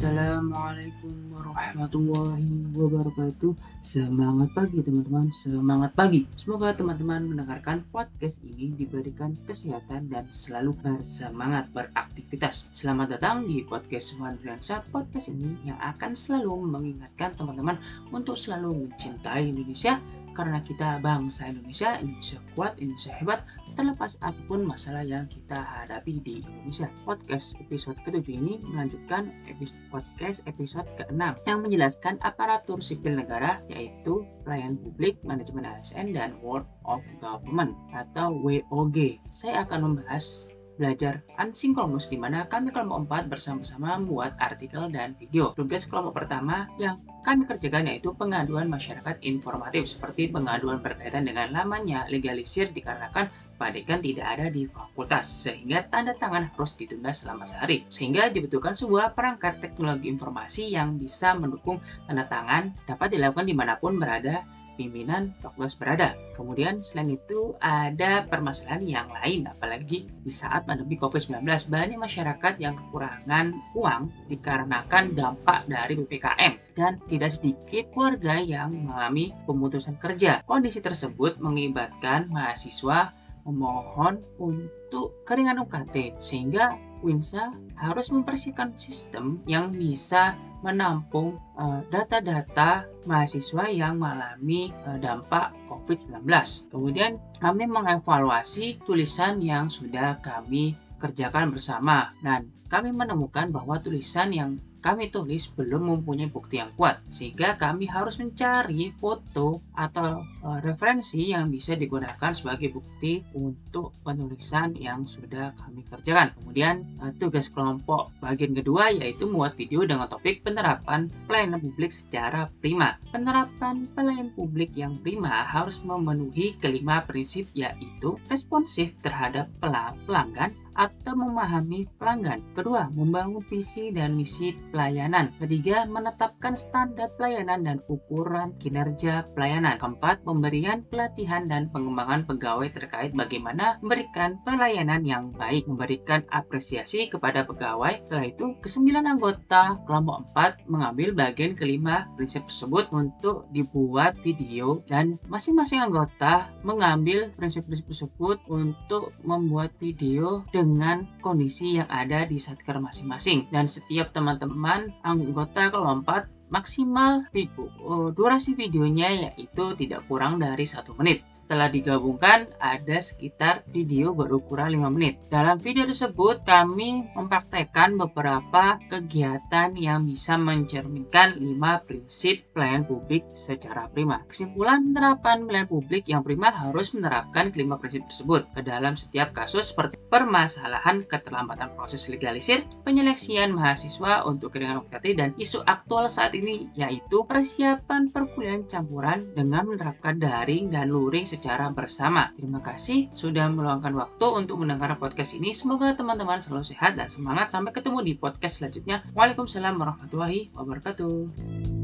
السلام عليكم. Warahmatullahi wabarakatuh. Semangat pagi teman-teman. Semangat pagi. Semoga teman-teman mendengarkan podcast ini Diberikan kesehatan dan selalu bersemangat beraktivitas. Selamat datang di podcast Wanriansa Podcast ini yang akan selalu mengingatkan teman-teman Untuk selalu mencintai Indonesia karena kita bangsa Indonesia, Indonesia kuat, Indonesia hebat, terlepas apa pun masalah yang kita hadapi di Indonesia. Podcast episode ketujuh ini melanjutkan episode podcast episode ke-6 yang menjelaskan aparatur sipil negara yaitu pelayan publik, manajemen ASN, dan World of Government atau WOG. Saya akan membahas belajar asinkronus di mana kami kelompok 4 bersama-sama membuat artikel dan video. Tugas kelompok pertama yang kami kerjakan yaitu pengaduan masyarakat informatif seperti pengaduan berkaitan dengan lamanya legalisir dikarenakan Pak Dekan tidak ada di fakultas sehingga tanda tangan harus ditunda selama sehari sehingga dibutuhkan sebuah perangkat teknologi informasi yang bisa mendukung tanda tangan dapat dilakukan di mana pun berada pimpinan fakultas berada. Kemudian selain itu ada permasalahan yang lain apalagi di saat pandemi COVID-19 banyak masyarakat yang kekurangan uang dikarenakan dampak dari PPKM dan tidak sedikit keluarga yang mengalami pemutusan kerja. Kondisi tersebut mengibatkan mahasiswa memohon untuk keringan UKT sehingga Winsa harus mempersiapkan sistem yang bisa menampung eh, data-data mahasiswa yang mengalami uh, dampak COVID-19. Kemudian kami mengevaluasi tulisan yang sudah kami kerjakan bersama dan kami menemukan bahwa tulisan yang kami tulis belum mempunyai bukti yang kuat sehingga kami harus mencari foto atau uh, referensi yang bisa digunakan sebagai bukti untuk penulisan yang sudah kami kerjakan. Kemudian uh, tugas kelompok bagian kedua yaitu membuat video dengan topik penerapan pelayanan publik secara prima. Penerapan pelayanan publik yang prima harus memenuhi kelima prinsip yaitu responsif terhadap pelanggan atau memahami pelanggan. Kedua, membangun visi dan misi pelayanan. Ketiga, menetapkan standar pelayanan dan ukuran kinerja pelayanan. Keempat, pemberian pelatihan dan pengembangan pegawai terkait bagaimana memberikan pelayanan yang baik, memberikan apresiasi kepada pegawai. Setelah itu, kesembilan anggota kelompok 4 mengambil bagian kelima prinsip tersebut untuk dibuat video dan masing-masing anggota mengambil prinsip-prinsip tersebut untuk membuat video dengan kondisi yang ada di satker masing-masing. Dan setiap teman-teman anggota kelompok maksimal oh, durasi videonya yaitu tidak kurang dari satu menit. Setelah digabungkan ada sekitar video berukuran 5 menit. Dalam video tersebut kami mempraktekkan beberapa kegiatan yang bisa mencerminkan 5 prinsip pelayan publik secara prima. Kesimpulan penerapan pelayan publik yang prima harus menerapkan kelima prinsip tersebut ke dalam setiap kasus seperti permasalahan keterlambatan proses legalisir, penyeleksian mahasiswa untuk keringan UKT dan isu aktual saat ini yaitu persiapan perkuliahan campuran dengan menerapkan daring dan luring secara bersama. Terima kasih sudah meluangkan waktu untuk mendengar podcast ini. Semoga teman-teman selalu sehat dan semangat. Sampai ketemu di podcast selanjutnya. Waalaikumsalam warahmatullahi wabarakatuh.